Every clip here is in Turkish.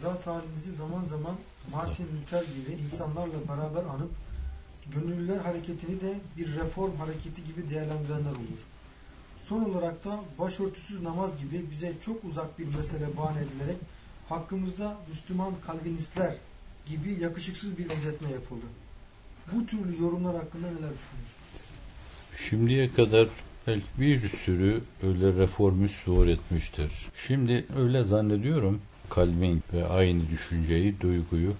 zat halinizi zaman zaman Martin Luther gibi insanlarla beraber anıp gönüllüler hareketini de bir reform hareketi gibi değerlendirenler olur. Son olarak da başörtüsüz namaz gibi bize çok uzak bir mesele bahane edilerek hakkımızda Müslüman Kalvinistler gibi yakışıksız bir benzetme yapıldı. Bu türlü yorumlar hakkında neler düşünüyorsunuz? Şimdiye kadar belki bir sürü öyle reformist zuhur etmiştir. Şimdi öyle zannediyorum Calvin ve aynı düşünceyi, duyguyu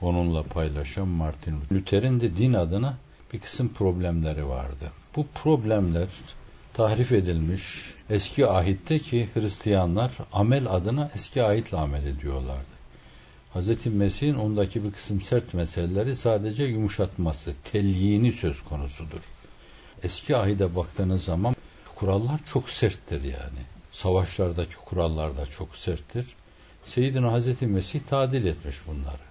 onunla paylaşan Martin Luther'in de din adına bir kısım problemleri vardı. Bu problemler tahrif edilmiş eski ahitte ki Hristiyanlar amel adına eski ahitle amel ediyorlardı. Hz. Mesih'in ondaki bir kısım sert meseleleri sadece yumuşatması, telyini söz konusudur. Eski ahide baktığınız zaman kurallar çok serttir yani. Savaşlardaki kurallar da çok serttir. Seyyidina Hazreti Mesih tadil etmiş bunları.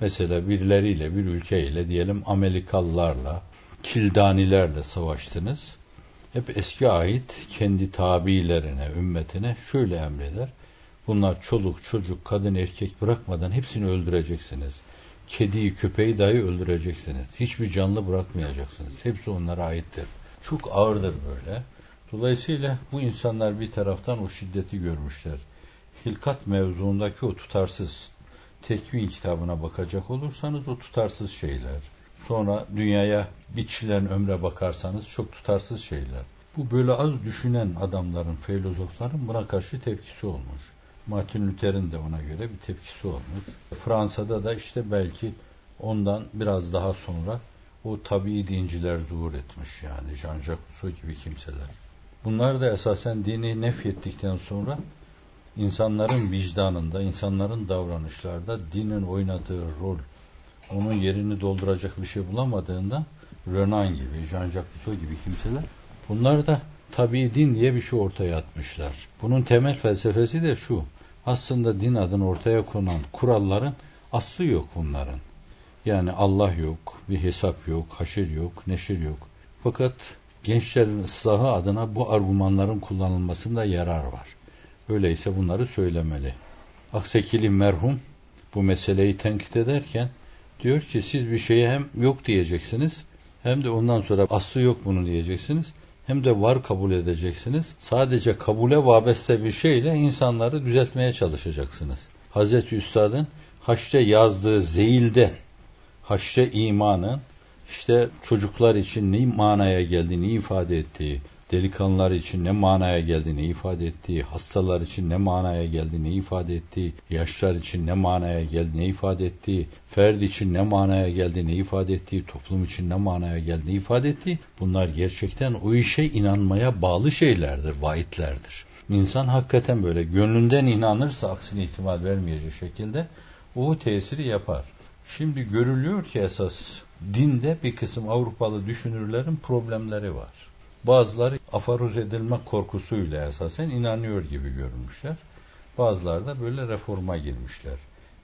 Mesela birileriyle, bir ülkeyle diyelim Amerikalılarla, Kildanilerle savaştınız. Hep eski ait kendi tabiilerine, ümmetine şöyle emreder. Bunlar çoluk, çocuk, kadın, erkek bırakmadan hepsini öldüreceksiniz. Kediyi, köpeği dahi öldüreceksiniz. Hiçbir canlı bırakmayacaksınız. Hepsi onlara aittir. Çok ağırdır böyle. Dolayısıyla bu insanlar bir taraftan o şiddeti görmüşler. Hilkat mevzuundaki o tutarsız tekvin kitabına bakacak olursanız o tutarsız şeyler. Sonra dünyaya biçilen ömre bakarsanız çok tutarsız şeyler. Bu böyle az düşünen adamların, filozofların buna karşı tepkisi olmuş. Martin Luther'in de ona göre bir tepkisi olmuş. Fransa'da da işte belki ondan biraz daha sonra o tabii dinciler zuhur etmiş yani Jean-Jacques Rousseau gibi kimseler. Bunlar da esasen dini nefyettikten sonra insanların vicdanında, insanların davranışlarda dinin oynadığı rol, onun yerini dolduracak bir şey bulamadığında Renan gibi, Jean-Jacques Rousseau gibi kimseler bunlar da tabi din diye bir şey ortaya atmışlar. Bunun temel felsefesi de şu. Aslında din adına ortaya konan kuralların aslı yok bunların. Yani Allah yok, bir hesap yok, haşir yok, neşir yok. Fakat gençlerin ıslahı adına bu argümanların kullanılmasında yarar var. Öyleyse bunları söylemeli. Aksekili merhum bu meseleyi tenkit ederken diyor ki siz bir şeye hem yok diyeceksiniz hem de ondan sonra aslı yok bunu diyeceksiniz hem de var kabul edeceksiniz. Sadece kabule vabeste bir şeyle insanları düzeltmeye çalışacaksınız. Hazreti Üstad'ın Haç'ta yazdığı zeyilde Haç'ta imanın işte çocuklar için ne manaya geldiğini ifade ettiği, delikanlılar için ne manaya geldiğini ifade ettiği, hastalar için ne manaya geldiğini ifade ettiği, yaşlar için ne manaya geldiğini ifade ettiği, ferd için ne manaya geldiğini ifade ettiği, toplum için ne manaya geldiğini ifade ettiği, bunlar gerçekten o işe inanmaya bağlı şeylerdir, vaitlerdir. İnsan hakikaten böyle gönlünden inanırsa aksine ihtimal vermeyecek şekilde o tesiri yapar. Şimdi görülüyor ki esas dinde bir kısım Avrupalı düşünürlerin problemleri var. Bazıları afaruz edilme korkusuyla esasen inanıyor gibi görünmüşler. Bazıları da böyle reforma girmişler.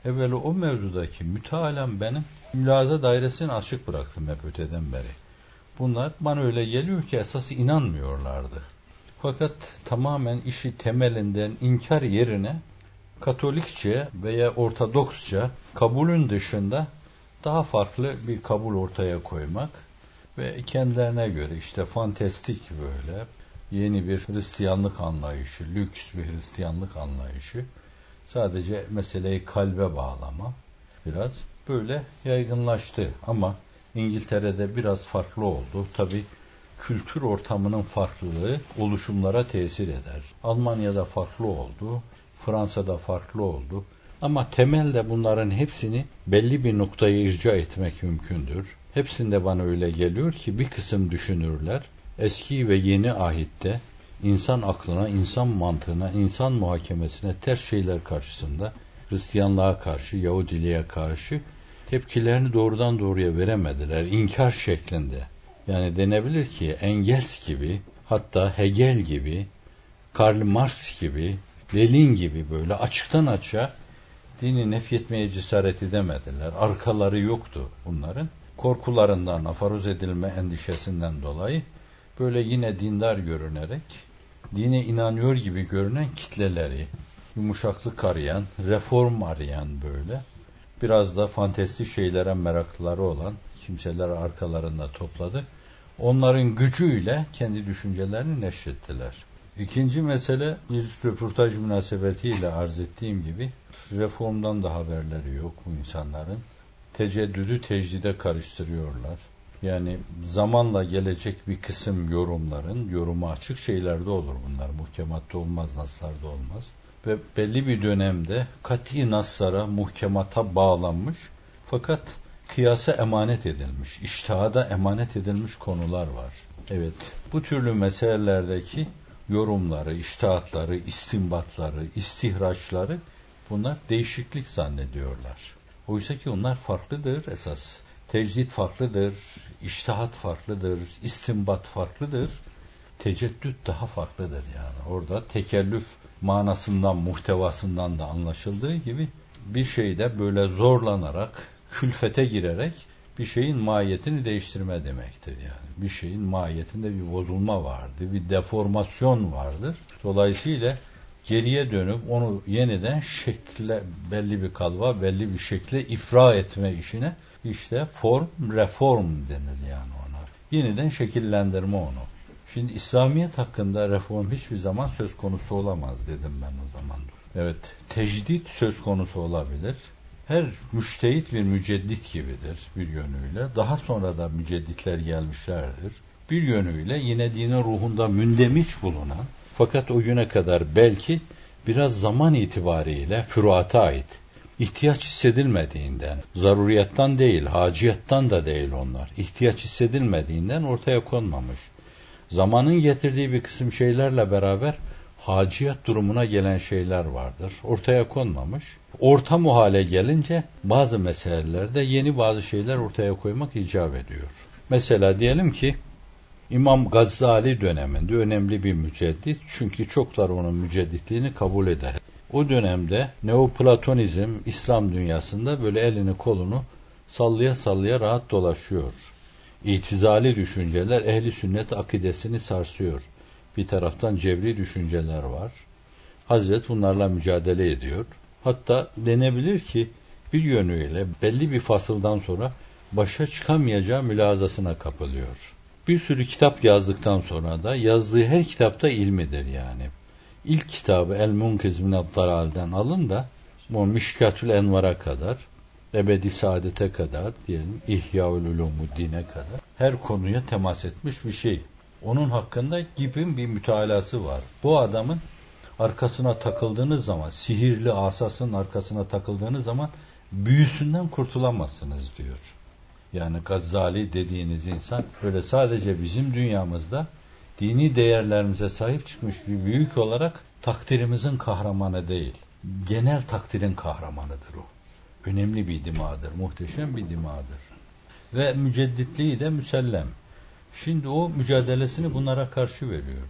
Evvela o mevzudaki mütealem benim mülaza dairesini açık bıraktım hep öteden beri. Bunlar bana öyle geliyor ki esas inanmıyorlardı. Fakat tamamen işi temelinden inkar yerine Katolikçe veya Ortodoksça kabulün dışında daha farklı bir kabul ortaya koymak ve kendilerine göre işte fantastik böyle yeni bir Hristiyanlık anlayışı, lüks bir Hristiyanlık anlayışı sadece meseleyi kalbe bağlama biraz böyle yaygınlaştı ama İngiltere'de biraz farklı oldu. Tabi kültür ortamının farklılığı oluşumlara tesir eder. Almanya'da farklı oldu, Fransa'da farklı oldu. Ama temelde bunların hepsini belli bir noktaya irca etmek mümkündür. Hepsinde bana öyle geliyor ki bir kısım düşünürler eski ve yeni ahitte insan aklına, insan mantığına, insan muhakemesine ters şeyler karşısında Hristiyanlığa karşı, Yahudiliğe karşı tepkilerini doğrudan doğruya veremediler. inkar şeklinde. Yani denebilir ki Engels gibi, hatta Hegel gibi, Karl Marx gibi, Lenin gibi böyle açıktan açığa dini nefyetmeye cesaret edemediler. Arkaları yoktu bunların. Korkularından, afaruz edilme endişesinden dolayı böyle yine dindar görünerek dine inanıyor gibi görünen kitleleri yumuşaklık arayan, reform arayan böyle. Biraz da fantezi şeylere meraklıları olan kimseler arkalarında topladı. Onların gücüyle kendi düşüncelerini neşrettiler. İkinci mesele bir röportaj münasebetiyle arz ettiğim gibi reformdan da haberleri yok bu insanların. Teceddüdü tecdide karıştırıyorlar. Yani zamanla gelecek bir kısım yorumların, yoruma açık şeylerde olur bunlar. Muhkematta olmaz, naslarda olmaz. Ve belli bir dönemde kati naslara, muhkemata bağlanmış fakat kıyasa emanet edilmiş, iştihada emanet edilmiş konular var. Evet, bu türlü meselelerdeki yorumları, iştihatları, istimbatları, istihraçları bunlar değişiklik zannediyorlar. Oysa ki onlar farklıdır esas. Tecdit farklıdır, iştihat farklıdır, istimbat farklıdır. Teceddüt daha farklıdır yani. Orada tekellüf manasından, muhtevasından da anlaşıldığı gibi bir şeyde böyle zorlanarak, külfete girerek bir şeyin mahiyetini değiştirme demektir yani. Bir şeyin mahiyetinde bir bozulma vardı, bir deformasyon vardır. Dolayısıyla geriye dönüp onu yeniden şekle, belli bir kalva, belli bir şekle ifra etme işine işte form, reform denir yani ona. Yeniden şekillendirme onu. Şimdi İslamiyet hakkında reform hiçbir zaman söz konusu olamaz dedim ben o zaman. Evet, tecdit söz konusu olabilir. Her müştehit bir müceddit gibidir bir yönüyle. Daha sonra da mücedditler gelmişlerdir. Bir yönüyle yine dinin ruhunda mündemiş bulunan fakat o güne kadar belki biraz zaman itibariyle füruata ait ihtiyaç hissedilmediğinden, zaruriyattan değil, haciyattan da değil onlar, ihtiyaç hissedilmediğinden ortaya konmamış. Zamanın getirdiği bir kısım şeylerle beraber haciyat durumuna gelen şeyler vardır. Ortaya konmamış. Orta muhale gelince bazı meselelerde yeni bazı şeyler ortaya koymak icap ediyor. Mesela diyelim ki İmam Gazali döneminde önemli bir müceddit çünkü çoklar onun mücedditliğini kabul eder. O dönemde Neoplatonizm İslam dünyasında böyle elini kolunu sallaya sallaya rahat dolaşıyor. İtizali düşünceler ehli sünnet akidesini sarsıyor. Bir taraftan cevri düşünceler var. Hazret bunlarla mücadele ediyor. Hatta denebilir ki bir yönüyle belli bir fasıldan sonra başa çıkamayacağı mülazasına kapılıyor. Bir sürü kitap yazdıktan sonra da yazdığı her kitapta ilmidir yani. İlk kitabı El Munkiz Minad alın da bu Mişkatül Envar'a kadar ebedi saadete kadar diyelim İhyaül Ulumuddin'e kadar her konuya temas etmiş bir şey. Onun hakkında gibi bir mütalası var. Bu adamın arkasına takıldığınız zaman, sihirli asasının arkasına takıldığınız zaman büyüsünden kurtulamazsınız diyor. Yani Gazzali dediğiniz insan böyle sadece bizim dünyamızda dini değerlerimize sahip çıkmış bir büyük olarak takdirimizin kahramanı değil. Genel takdirin kahramanıdır o. Önemli bir dimadır, muhteşem bir dimadır. Ve mücedditliği de müsellem. Şimdi o mücadelesini bunlara karşı veriyor.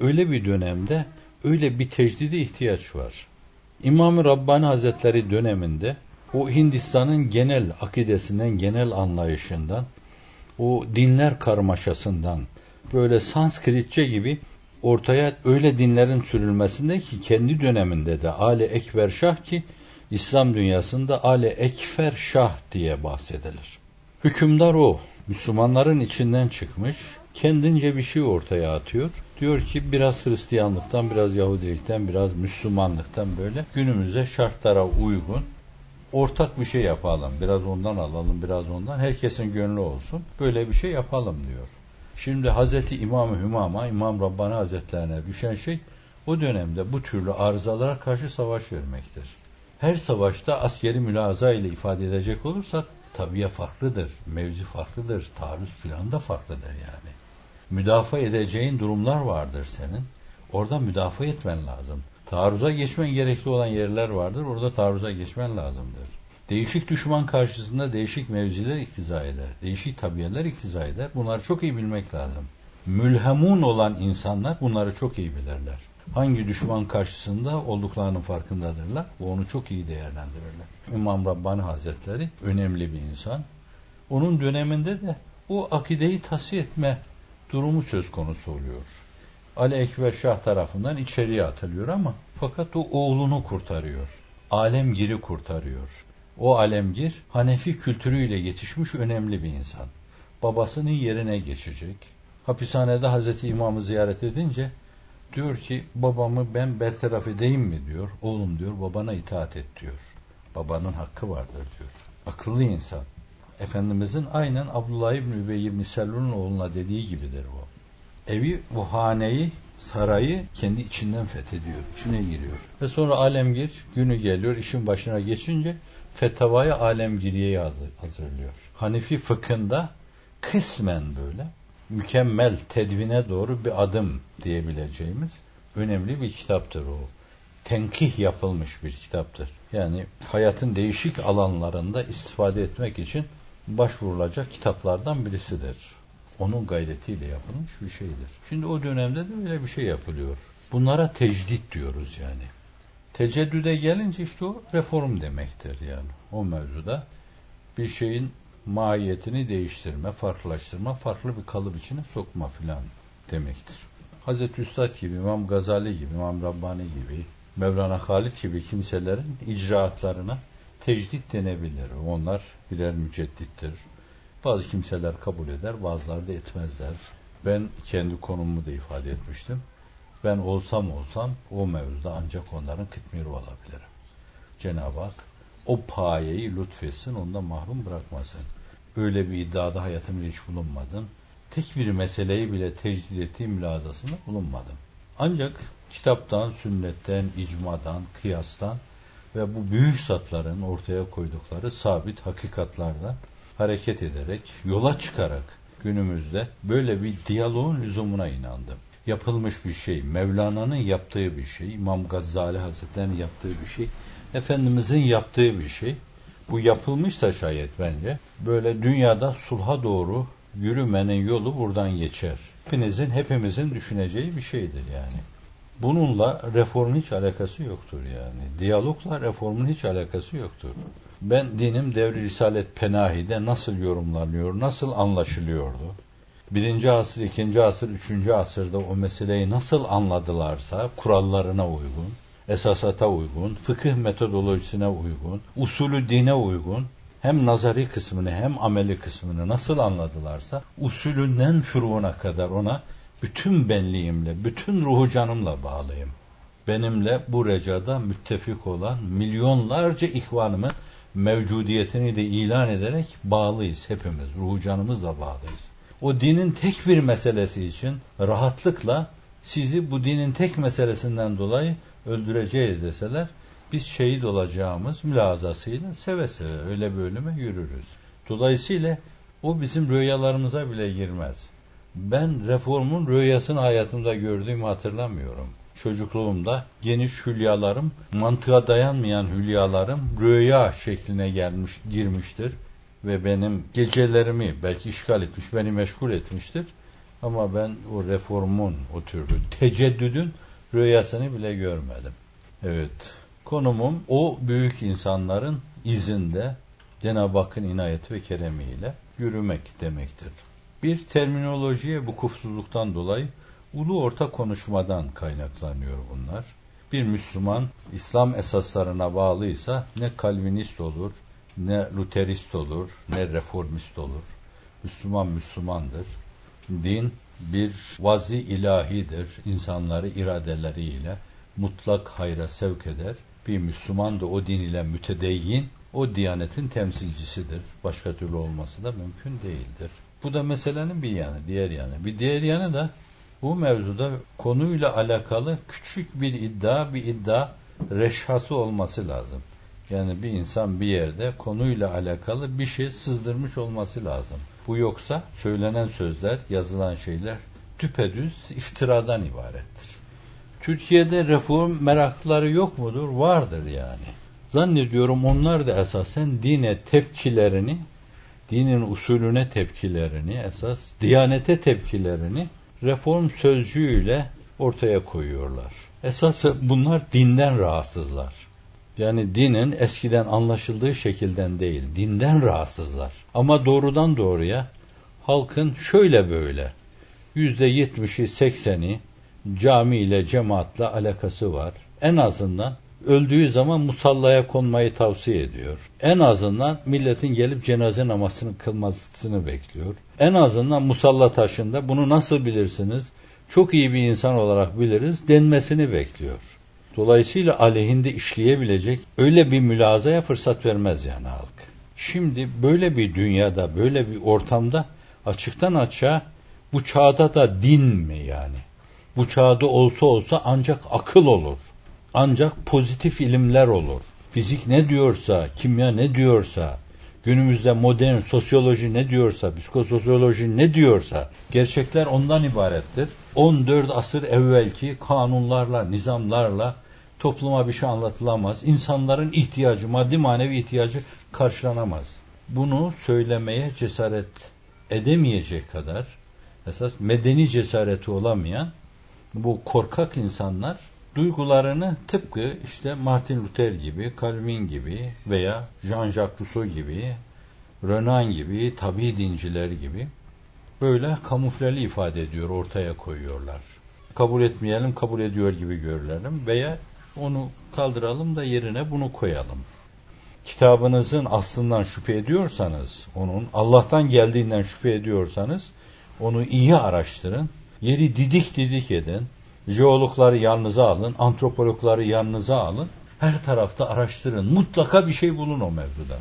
Öyle bir dönemde öyle bir tecdide ihtiyaç var. İmam-ı Rabbani Hazretleri döneminde o Hindistan'ın genel akidesinden, genel anlayışından, o dinler karmaşasından, böyle Sanskritçe gibi ortaya öyle dinlerin sürülmesinde ki kendi döneminde de Ali Ekber Şah ki İslam dünyasında Ali Ekfer Şah diye bahsedilir. Hükümdar o. Müslümanların içinden çıkmış. Kendince bir şey ortaya atıyor. Diyor ki biraz Hristiyanlıktan, biraz Yahudilikten, biraz Müslümanlıktan böyle günümüze şartlara uygun ortak bir şey yapalım. Biraz ondan alalım, biraz ondan. Herkesin gönlü olsun. Böyle bir şey yapalım diyor. Şimdi Hazreti İmam-ı Hümama, İmam Rabbani Hazretlerine düşen şey o dönemde bu türlü arızalara karşı savaş vermektir. Her savaşta askeri mülaza ile ifade edecek olursak tabiye farklıdır, mevzi farklıdır, taarruz planı da farklıdır yani. Müdafaa edeceğin durumlar vardır senin. Orada müdafaa etmen lazım. Taarruza geçmen gerekli olan yerler vardır. Orada taarruza geçmen lazımdır. Değişik düşman karşısında değişik mevziler iktiza eder. Değişik tabiyeler iktiza eder. Bunları çok iyi bilmek lazım. Mülhemun olan insanlar bunları çok iyi bilirler. Hangi düşman karşısında olduklarının farkındadırlar. Bu onu çok iyi değerlendirirler. İmam Rabbani Hazretleri önemli bir insan. Onun döneminde de o akideyi tahsiye etme durumu söz konusu oluyor. Ali Ekber Şah tarafından içeriye atılıyor ama Fakat o oğlunu kurtarıyor. Alemgir'i kurtarıyor. O alemgir Hanefi kültürüyle yetişmiş önemli bir insan. Babasının yerine geçecek. Hapishanede Hazreti İmam'ı ziyaret edince diyor ki babamı ben bertaraf edeyim mi diyor. Oğlum diyor babana itaat et diyor. Babanın hakkı vardır diyor. Akıllı insan. Efendimizin aynen Abdullah İbni Übey İbni Selun'un oğluna dediği gibidir bu. Evi, bu sarayı kendi içinden fethediyor. içine giriyor. Ve sonra alemgir günü geliyor, işin başına geçince fetavayı alemgiriye hazırlıyor. Hanifi fıkhında kısmen böyle mükemmel tedvine doğru bir adım diyebileceğimiz önemli bir kitaptır o. Tenkih yapılmış bir kitaptır. Yani hayatın değişik alanlarında istifade etmek için başvurulacak kitaplardan birisidir. Onun gayretiyle yapılmış bir şeydir. Şimdi o dönemde de öyle bir şey yapılıyor. Bunlara tecdit diyoruz yani. Teceddüde gelince işte o reform demektir yani. O mevzuda bir şeyin mahiyetini değiştirme, farklılaştırma, farklı bir kalıp içine sokma filan demektir. Hazreti Üstad gibi, İmam Gazali gibi, İmam Rabbani gibi, Mevlana Halit gibi kimselerin icraatlarına tecdit denebilir. Onlar birer müceddittir. Bazı kimseler kabul eder, bazıları da etmezler. Ben kendi konumumu da ifade etmiştim. Ben olsam olsam o mevzuda ancak onların kıtmiri olabilirim. Cenab-ı Hak o payeyi lütfetsin, ondan mahrum bırakmasın. Öyle bir iddiada hayatımda hiç bulunmadım. Tek bir meseleyi bile tecdid ettiğim mülazasında bulunmadım. Ancak kitaptan, sünnetten, icmadan, kıyastan ve bu büyük satların ortaya koydukları sabit hakikatlardan hareket ederek, yola çıkarak günümüzde böyle bir diyaloğun lüzumuna inandım. Yapılmış bir şey, Mevlana'nın yaptığı bir şey, İmam Gazali Hazretleri'nin yaptığı bir şey, Efendimizin yaptığı bir şey. Bu yapılmışsa şayet bence böyle dünyada sulha doğru yürümenin yolu buradan geçer. Hepinizin, hepimizin düşüneceği bir şeydir yani. Bununla reformun hiç alakası yoktur yani. Diyalogla reformun hiç alakası yoktur. Ben dinim devri Risalet Penahi'de nasıl yorumlanıyor, nasıl anlaşılıyordu? Birinci asır, ikinci asır, üçüncü asırda o meseleyi nasıl anladılarsa kurallarına uygun, esasata uygun, fıkıh metodolojisine uygun, usulü dine uygun, hem nazari kısmını hem ameli kısmını nasıl anladılarsa usulünden furuğuna kadar ona bütün benliğimle, bütün ruhu canımla bağlıyım. Benimle bu recada müttefik olan milyonlarca ihvanımın mevcudiyetini de ilan ederek bağlıyız hepimiz. Ruhu canımızla bağlıyız. O dinin tek bir meselesi için rahatlıkla sizi bu dinin tek meselesinden dolayı öldüreceğiz deseler biz şehit olacağımız mülazasıyla seve seve öyle bir ölüme yürürüz. Dolayısıyla o bizim rüyalarımıza bile girmez. Ben reformun rüyasını hayatımda gördüğümü hatırlamıyorum. Çocukluğumda geniş hülyalarım, mantığa dayanmayan hülyalarım rüya şekline gelmiş, girmiştir ve benim gecelerimi belki işgal etmiş, beni meşgul etmiştir. Ama ben o reformun, o türlü teceddüdün rüyasını bile görmedim. Evet, konumum o büyük insanların izinde Cenab-ı Hakk'ın inayeti ve keremiyle yürümek demektir. Bir terminolojiye bu kufsuzluktan dolayı ulu orta konuşmadan kaynaklanıyor bunlar. Bir Müslüman İslam esaslarına bağlıysa ne Kalvinist olur, ne Luterist olur, ne Reformist olur. Müslüman Müslümandır. Din bir vazi ilahidir. İnsanları iradeleriyle mutlak hayra sevk eder. Bir Müslüman da o din ile mütedeyyin, o diyanetin temsilcisidir. Başka türlü olması da mümkün değildir. Bu da meselenin bir yanı, diğer yanı. Bir diğer yanı da bu mevzuda konuyla alakalı küçük bir iddia, bir iddia reşhası olması lazım. Yani bir insan bir yerde konuyla alakalı bir şey sızdırmış olması lazım. Bu yoksa söylenen sözler, yazılan şeyler düpedüz iftiradan ibarettir. Türkiye'de reform meraklıları yok mudur? Vardır yani. Zannediyorum onlar da esasen dine tepkilerini, dinin usulüne tepkilerini, esas diyanete tepkilerini reform sözcüğüyle ortaya koyuyorlar. Esas bunlar dinden rahatsızlar. Yani dinin eskiden anlaşıldığı şekilden değil, dinden rahatsızlar. Ama doğrudan doğruya halkın şöyle böyle yüzde yetmişi sekseni cami ile cemaatle alakası var. En azından öldüğü zaman musallaya konmayı tavsiye ediyor. En azından milletin gelip cenaze namazını kılmasını bekliyor. En azından musalla taşında bunu nasıl bilirsiniz? Çok iyi bir insan olarak biliriz denmesini bekliyor. Dolayısıyla aleyhinde işleyebilecek öyle bir mülazaya fırsat vermez yani halk. Şimdi böyle bir dünyada, böyle bir ortamda açıktan açığa bu çağda da din mi yani? Bu çağda olsa olsa ancak akıl olur. Ancak pozitif ilimler olur. Fizik ne diyorsa, kimya ne diyorsa, günümüzde modern sosyoloji ne diyorsa, psikososyoloji ne diyorsa, gerçekler ondan ibarettir. 14 asır evvelki kanunlarla, nizamlarla topluma bir şey anlatılamaz. İnsanların ihtiyacı, maddi manevi ihtiyacı karşılanamaz. Bunu söylemeye cesaret edemeyecek kadar esas medeni cesareti olamayan bu korkak insanlar duygularını tıpkı işte Martin Luther gibi, Calvin gibi veya Jean-Jacques Rousseau gibi, Renan gibi, tabi dinciler gibi böyle kamufleli ifade ediyor, ortaya koyuyorlar. Kabul etmeyelim, kabul ediyor gibi görülelim veya onu kaldıralım da yerine bunu koyalım. Kitabınızın aslından şüphe ediyorsanız, onun Allah'tan geldiğinden şüphe ediyorsanız, onu iyi araştırın, yeri didik didik edin, jeologları yanınıza alın, antropologları yanınıza alın, her tarafta araştırın, mutlaka bir şey bulun o mevzuda.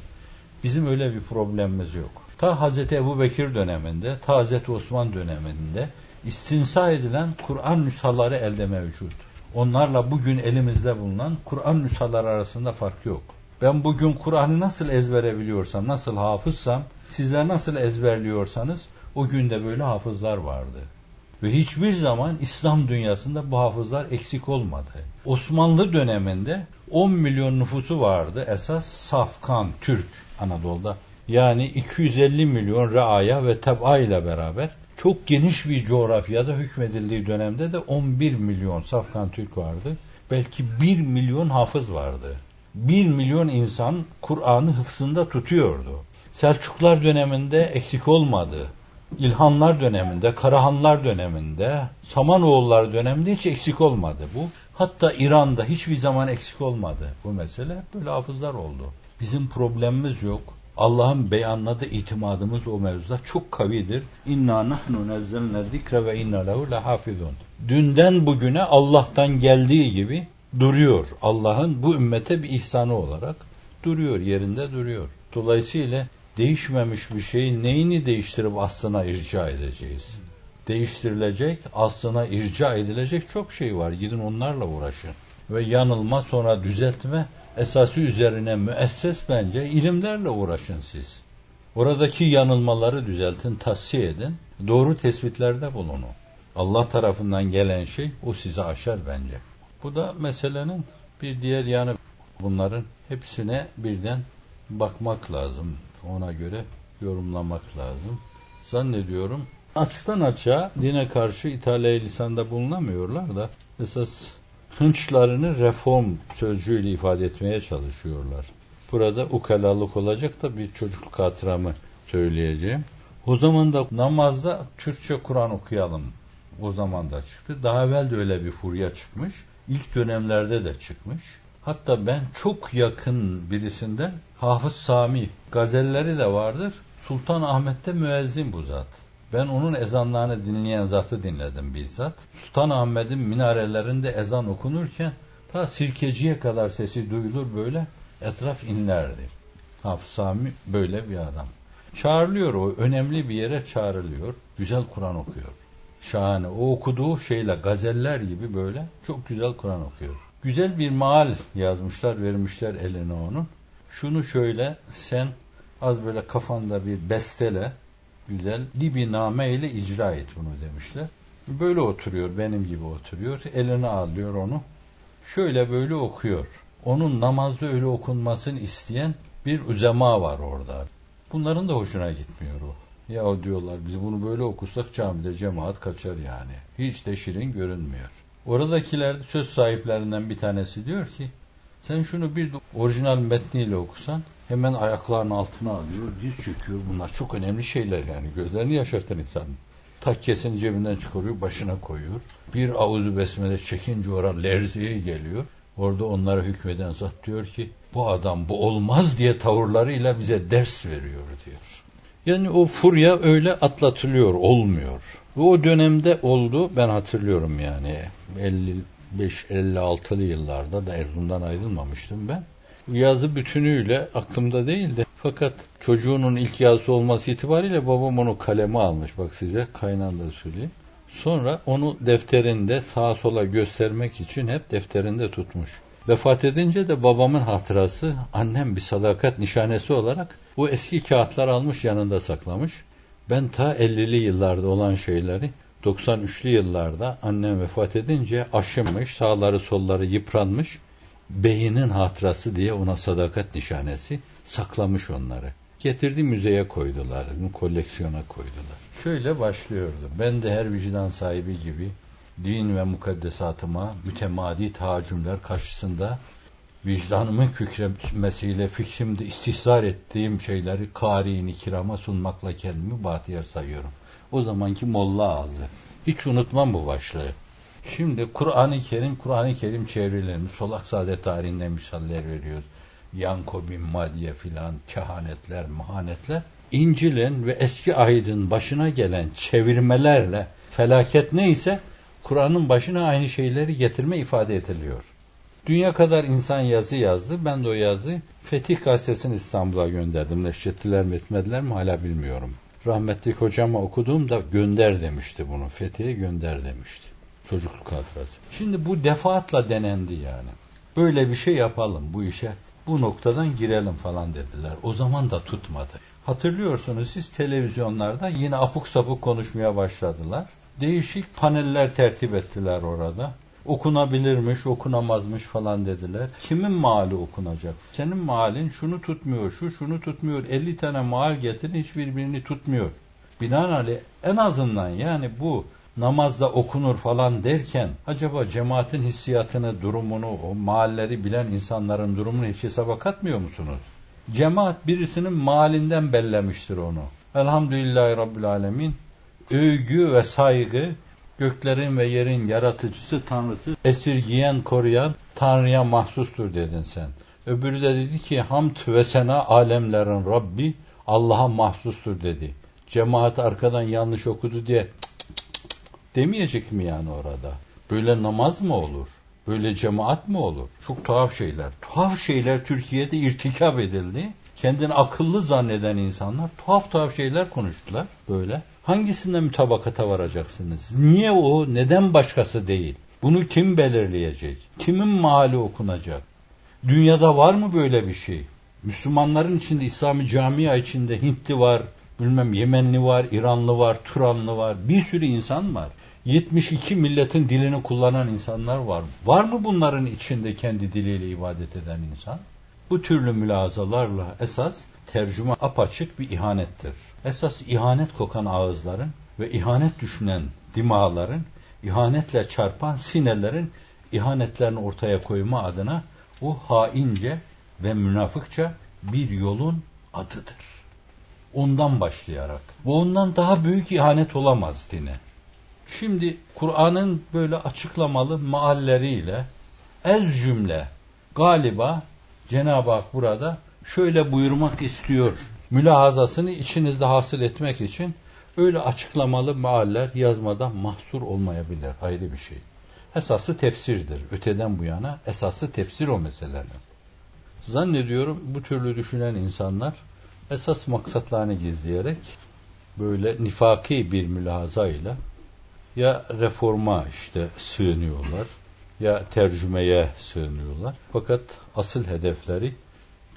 Bizim öyle bir problemimiz yok. Ta Hz. Ebu Bekir döneminde, ta Hz. Osman döneminde istinsa edilen Kur'an nüshaları elde mevcut. Onlarla bugün elimizde bulunan Kur'an nüshaları arasında fark yok. Ben bugün Kur'an'ı nasıl ezbere biliyorsam, nasıl hafızsam, sizler nasıl ezberliyorsanız o günde böyle hafızlar vardı. Ve hiçbir zaman İslam dünyasında bu hafızlar eksik olmadı. Osmanlı döneminde 10 milyon nüfusu vardı esas Safkan, Türk Anadolu'da. Yani 250 milyon reaya ve teb'a ile beraber çok geniş bir coğrafyada hükmedildiği dönemde de 11 milyon Safkan Türk vardı. Belki 1 milyon hafız vardı. 1 milyon insan Kur'an'ı hıfzında tutuyordu. Selçuklar döneminde eksik olmadı. İlhanlar döneminde, Karahanlar döneminde, Samanoğullar döneminde hiç eksik olmadı bu. Hatta İran'da hiçbir zaman eksik olmadı bu mesele. Böyle hafızlar oldu. Bizim problemimiz yok. Allah'ın beyanladığı itimadımız o mevzuda çok kavidir. İnna nahnu nezzelne zikre ve inna lehu lehafizun. Dünden bugüne Allah'tan geldiği gibi duruyor. Allah'ın bu ümmete bir ihsanı olarak duruyor, yerinde duruyor. Dolayısıyla değişmemiş bir şeyin neyini değiştirip aslına irca edeceğiz? Değiştirilecek, aslına irca edilecek çok şey var. Gidin onlarla uğraşın. Ve yanılma sonra düzeltme esası üzerine müesses bence ilimlerle uğraşın siz. Oradaki yanılmaları düzeltin, tahsiye edin. Doğru tespitlerde bulunun. Allah tarafından gelen şey o sizi aşar bence. Bu da meselenin bir diğer yanı. Bunların hepsine birden bakmak lazım. Ona göre yorumlamak lazım. Zannediyorum açıktan açığa dine karşı İtalya lisanda bulunamıyorlar da esas hınçlarını reform sözcüğüyle ifade etmeye çalışıyorlar. Burada ukalalık olacak da bir çocukluk hatıramı söyleyeceğim. O zaman da namazda Türkçe Kur'an okuyalım. O zaman da çıktı. Daha evvel de öyle bir furya çıkmış. İlk dönemlerde de çıkmış. Hatta ben çok yakın birisinden Hafız Sami gazelleri de vardır. Sultan Ahmet'te müezzin bu zat. Ben onun ezanlarını dinleyen zatı dinledim bizzat. Sultan Ahmet'in minarelerinde ezan okunurken ta sirkeciye kadar sesi duyulur böyle etraf inlerdi. Hafız Sami böyle bir adam. Çağrılıyor o önemli bir yere çağrılıyor. Güzel Kur'an okuyor. Şahane. O okuduğu şeyle gazeller gibi böyle çok güzel Kur'an okuyor. Güzel bir maal yazmışlar, vermişler eline onun. Şunu şöyle sen az böyle kafanda bir bestele güzel libiname ile icra et bunu demişler. Böyle oturuyor, benim gibi oturuyor. Eline alıyor onu. Şöyle böyle okuyor. Onun namazda öyle okunmasını isteyen bir üzema var orada. Bunların da hoşuna gitmiyor o. Ya diyorlar biz bunu böyle okusak camide cemaat kaçar yani. Hiç de şirin görünmüyor. Oradakiler söz sahiplerinden bir tanesi diyor ki sen şunu bir orijinal metniyle okusan hemen ayaklarının altına alıyor, diz çöküyor. Bunlar çok önemli şeyler yani. Gözlerini yaşartan insan. Takkesini cebinden çıkarıyor, başına koyuyor. Bir avuzu besmele çekince orada lerziye geliyor. Orada onlara hükmeden zat diyor ki bu adam bu olmaz diye tavırlarıyla bize ders veriyor diyor. Yani o furya öyle atlatılıyor, olmuyor. Ve o dönemde oldu, ben hatırlıyorum yani 55-56'lı yıllarda da Erzurum'dan ayrılmamıştım ben. Yazı bütünüyle aklımda değildi. Fakat çocuğunun ilk yazısı olması itibariyle babam onu kaleme almış. Bak size kaynan da söyleyeyim. Sonra onu defterinde sağa sola göstermek için hep defterinde tutmuş. Vefat edince de babamın hatırası annem bir sadakat nişanesi olarak bu eski kağıtlar almış yanında saklamış. Ben ta 50'li yıllarda olan şeyleri 93'lü yıllarda annem vefat edince aşınmış, sağları solları yıpranmış, beyinin hatırası diye ona sadakat nişanesi saklamış onları. Getirdi müzeye koydular, koleksiyona koydular. Şöyle başlıyordu. Ben de her vicdan sahibi gibi din ve mukaddesatıma mütemadi tahaccümler karşısında vicdanımın kükremesiyle fikrimde istihzar ettiğim şeyleri kari'ini kirama sunmakla kendimi bahtiyar sayıyorum. O zamanki molla ağzı. Hiç unutmam bu başlığı. Şimdi Kur'an-ı Kerim, Kur'an-ı Kerim çevrelerini Solak Saadet tarihinden misaller veriyoruz. Yanko bin Madiye filan, kehanetler, mahanetler. İncil'in ve eski ahidin başına gelen çevirmelerle felaket neyse Kur'an'ın başına aynı şeyleri getirme ifade ediliyor. Dünya kadar insan yazı yazdı. Ben de o yazı Fetih Gazetesi'ni İstanbul'a gönderdim. Neşrettiler mi etmediler mi hala bilmiyorum. Rahmetli hocama okuduğumda gönder demişti bunu. Fethi'ye gönder demişti. Çocukluk hatırası. Şimdi bu defaatla denendi yani. Böyle bir şey yapalım bu işe. Bu noktadan girelim falan dediler. O zaman da tutmadı. Hatırlıyorsunuz siz televizyonlarda yine apuk sapuk konuşmaya başladılar. Değişik paneller tertip ettiler orada. Okunabilirmiş, okunamazmış falan dediler. Kimin maali okunacak? Senin maalin şunu tutmuyor, şu şunu tutmuyor. 50 tane maal getirin hiçbirbirini tutmuyor. Binaenaleyh en azından yani bu namazda okunur falan derken acaba cemaatin hissiyatını, durumunu, o mahalleri bilen insanların durumunu hiç hesaba katmıyor musunuz? Cemaat birisinin malinden bellemiştir onu. Elhamdülillahi Rabbil Alemin. Övgü ve saygı göklerin ve yerin yaratıcısı Tanrısı esirgiyen koruyan Tanrı'ya mahsustur dedin sen. Öbürü de dedi ki hamd ve sena alemlerin Rabbi Allah'a mahsustur dedi. Cemaat arkadan yanlış okudu diye demeyecek mi yani orada? Böyle namaz mı olur? Böyle cemaat mi olur? Çok tuhaf şeyler. Tuhaf şeyler Türkiye'de irtikap edildi. Kendini akıllı zanneden insanlar tuhaf tuhaf şeyler konuştular böyle. Hangisinde mütabakata varacaksınız? Niye o? Neden başkası değil? Bunu kim belirleyecek? Kimin mahalli okunacak? Dünyada var mı böyle bir şey? Müslümanların içinde, İslami camia içinde Hintli var, bilmem Yemenli var, İranlı var, Turanlı var. Bir sürü insan var. 72 milletin dilini kullanan insanlar var. Var mı bunların içinde kendi diliyle ibadet eden insan? Bu türlü mülazalarla esas tercüme apaçık bir ihanettir. Esas ihanet kokan ağızların ve ihanet düşünen dimağların, ihanetle çarpan sinelerin ihanetlerini ortaya koyma adına o haince ve münafıkça bir yolun adıdır. Ondan başlayarak. Bu ondan daha büyük ihanet olamaz dine. Şimdi Kur'an'ın böyle açıklamalı maalleriyle ez cümle galiba Cenab-ı Hak burada şöyle buyurmak istiyor mülahazasını içinizde hasıl etmek için öyle açıklamalı mealler yazmada mahsur olmayabilir. Ayrı bir şey. Esası tefsirdir. Öteden bu yana esası tefsir o meseleler. Zannediyorum bu türlü düşünen insanlar esas maksatlarını gizleyerek böyle nifaki bir mülahazayla ya reforma işte sığınıyorlar ya tercümeye sığınıyorlar. Fakat asıl hedefleri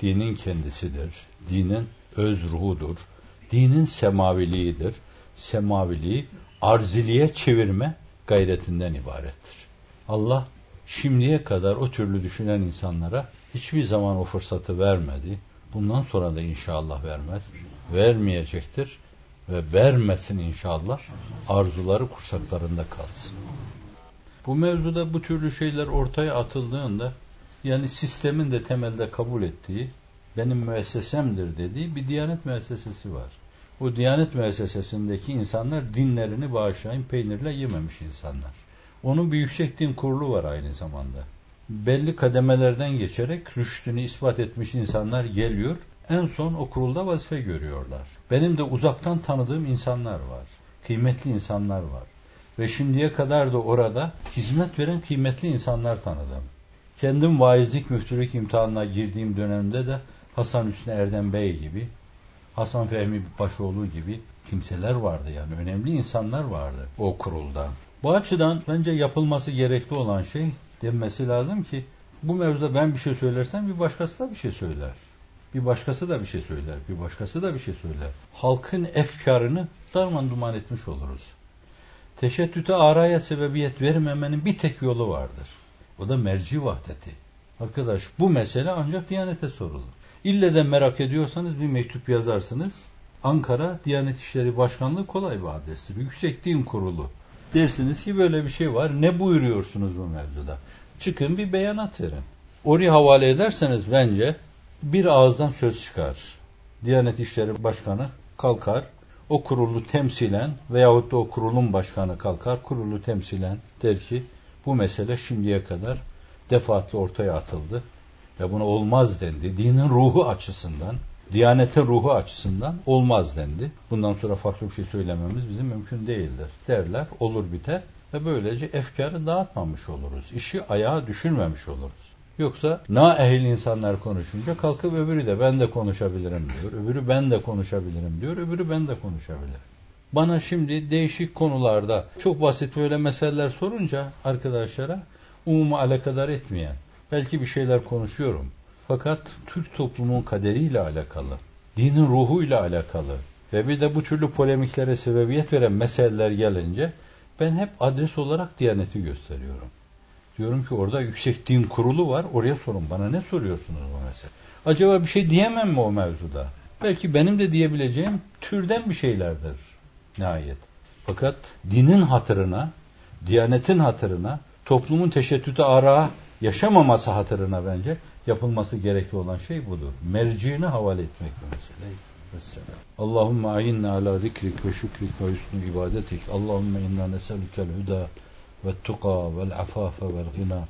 dinin kendisidir. Dinin öz ruhudur. Dinin semaviliğidir. Semaviliği arziliğe çevirme gayretinden ibarettir. Allah şimdiye kadar o türlü düşünen insanlara hiçbir zaman o fırsatı vermedi. Bundan sonra da inşallah vermez. Vermeyecektir ve vermesin inşallah. Arzuları kursaklarında kalsın. Bu mevzuda bu türlü şeyler ortaya atıldığında yani sistemin de temelde kabul ettiği benim müessesemdir dediği bir diyanet müessesesi var. Bu diyanet müessesesindeki insanlar dinlerini bağışlayın peynirle yememiş insanlar. Onun bir yüksek din kurulu var aynı zamanda. belli kademelerden geçerek rüştünü ispat etmiş insanlar geliyor. En son o kurulda vazife görüyorlar. Benim de uzaktan tanıdığım insanlar var. Kıymetli insanlar var. Ve şimdiye kadar da orada hizmet veren kıymetli insanlar tanıdım. Kendim vaizlik müftülük imtihanına girdiğim dönemde de Hasan Hüsnü Erdem Bey gibi, Hasan Fehmi Başoğlu gibi kimseler vardı yani. Önemli insanlar vardı o kurulda. Bu açıdan bence yapılması gerekli olan şey denmesi lazım ki bu mevzuda ben bir şey söylersem bir başkası da bir şey söyler. Bir başkası da bir şey söyler. Bir başkası da bir şey söyler. Halkın efkarını darman duman etmiş oluruz. Teşettüte araya sebebiyet vermemenin bir tek yolu vardır. O da merci vahdeti. Arkadaş bu mesele ancak Diyanet'e sorulur. İlle de merak ediyorsanız bir mektup yazarsınız. Ankara Diyanet İşleri Başkanlığı kolay bir adrestir. Yüksek Din Kurulu. Dersiniz ki böyle bir şey var. Ne buyuruyorsunuz bu mevzuda? Çıkın bir beyanat verin. Oraya havale ederseniz bence bir ağızdan söz çıkar. Diyanet İşleri Başkanı kalkar, o kurulu temsilen veyahut da o kurulun başkanı kalkar, kurulu temsilen der ki bu mesele şimdiye kadar defaatli ortaya atıldı ve buna olmaz dendi. Dinin ruhu açısından, Diyanetin ruhu açısından olmaz dendi. Bundan sonra farklı bir şey söylememiz bizim mümkün değildir derler. Olur biter ve böylece efkarı dağıtmamış oluruz. İşi ayağa düşürmemiş oluruz. Yoksa na ehil insanlar konuşunca kalkıp öbürü de ben de konuşabilirim diyor. Öbürü ben de konuşabilirim diyor. Öbürü ben de konuşabilirim. Bana şimdi değişik konularda çok basit böyle meseleler sorunca arkadaşlara umumu alakadar etmeyen belki bir şeyler konuşuyorum. Fakat Türk toplumun kaderiyle alakalı, dinin ruhuyla alakalı ve bir de bu türlü polemiklere sebebiyet veren meseleler gelince ben hep adres olarak Diyaneti gösteriyorum. Diyorum ki orada yüksek din kurulu var. Oraya sorun. Bana ne soruyorsunuz bu mesele? Acaba bir şey diyemem mi o mevzuda? Belki benim de diyebileceğim türden bir şeylerdir nihayet. Fakat dinin hatırına, diyanetin hatırına, toplumun teşettütü ara yaşamaması hatırına bence yapılması gerekli olan şey budur. Merciğini havale etmek bu mesele. Vesselam. Allahümme ayinna ala zikrik ve şükrik ve hüsnü ibadetik. Allahümme inna neselükel huda والتقى والعفاف والغنى.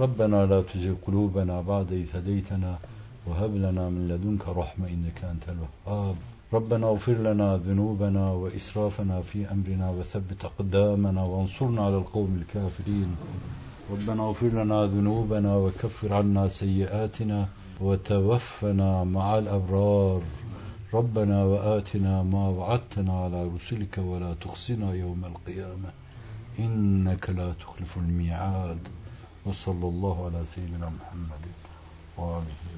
ربنا لا تزغ قلوبنا بعد إذ هديتنا وهب لنا من لدنك رحمة إنك أنت الوهاب. ربنا اغفر لنا ذنوبنا وإسرافنا في أمرنا وثبت أقدامنا وانصرنا على القوم الكافرين. ربنا اغفر لنا ذنوبنا وكفر عنا سيئاتنا وتوفنا مع الأبرار. ربنا وآتنا ما وعدتنا على رسلك ولا تخزنا يوم القيامة. إنك لا تخلف الميعاد وصلى الله على سيدنا محمد وآله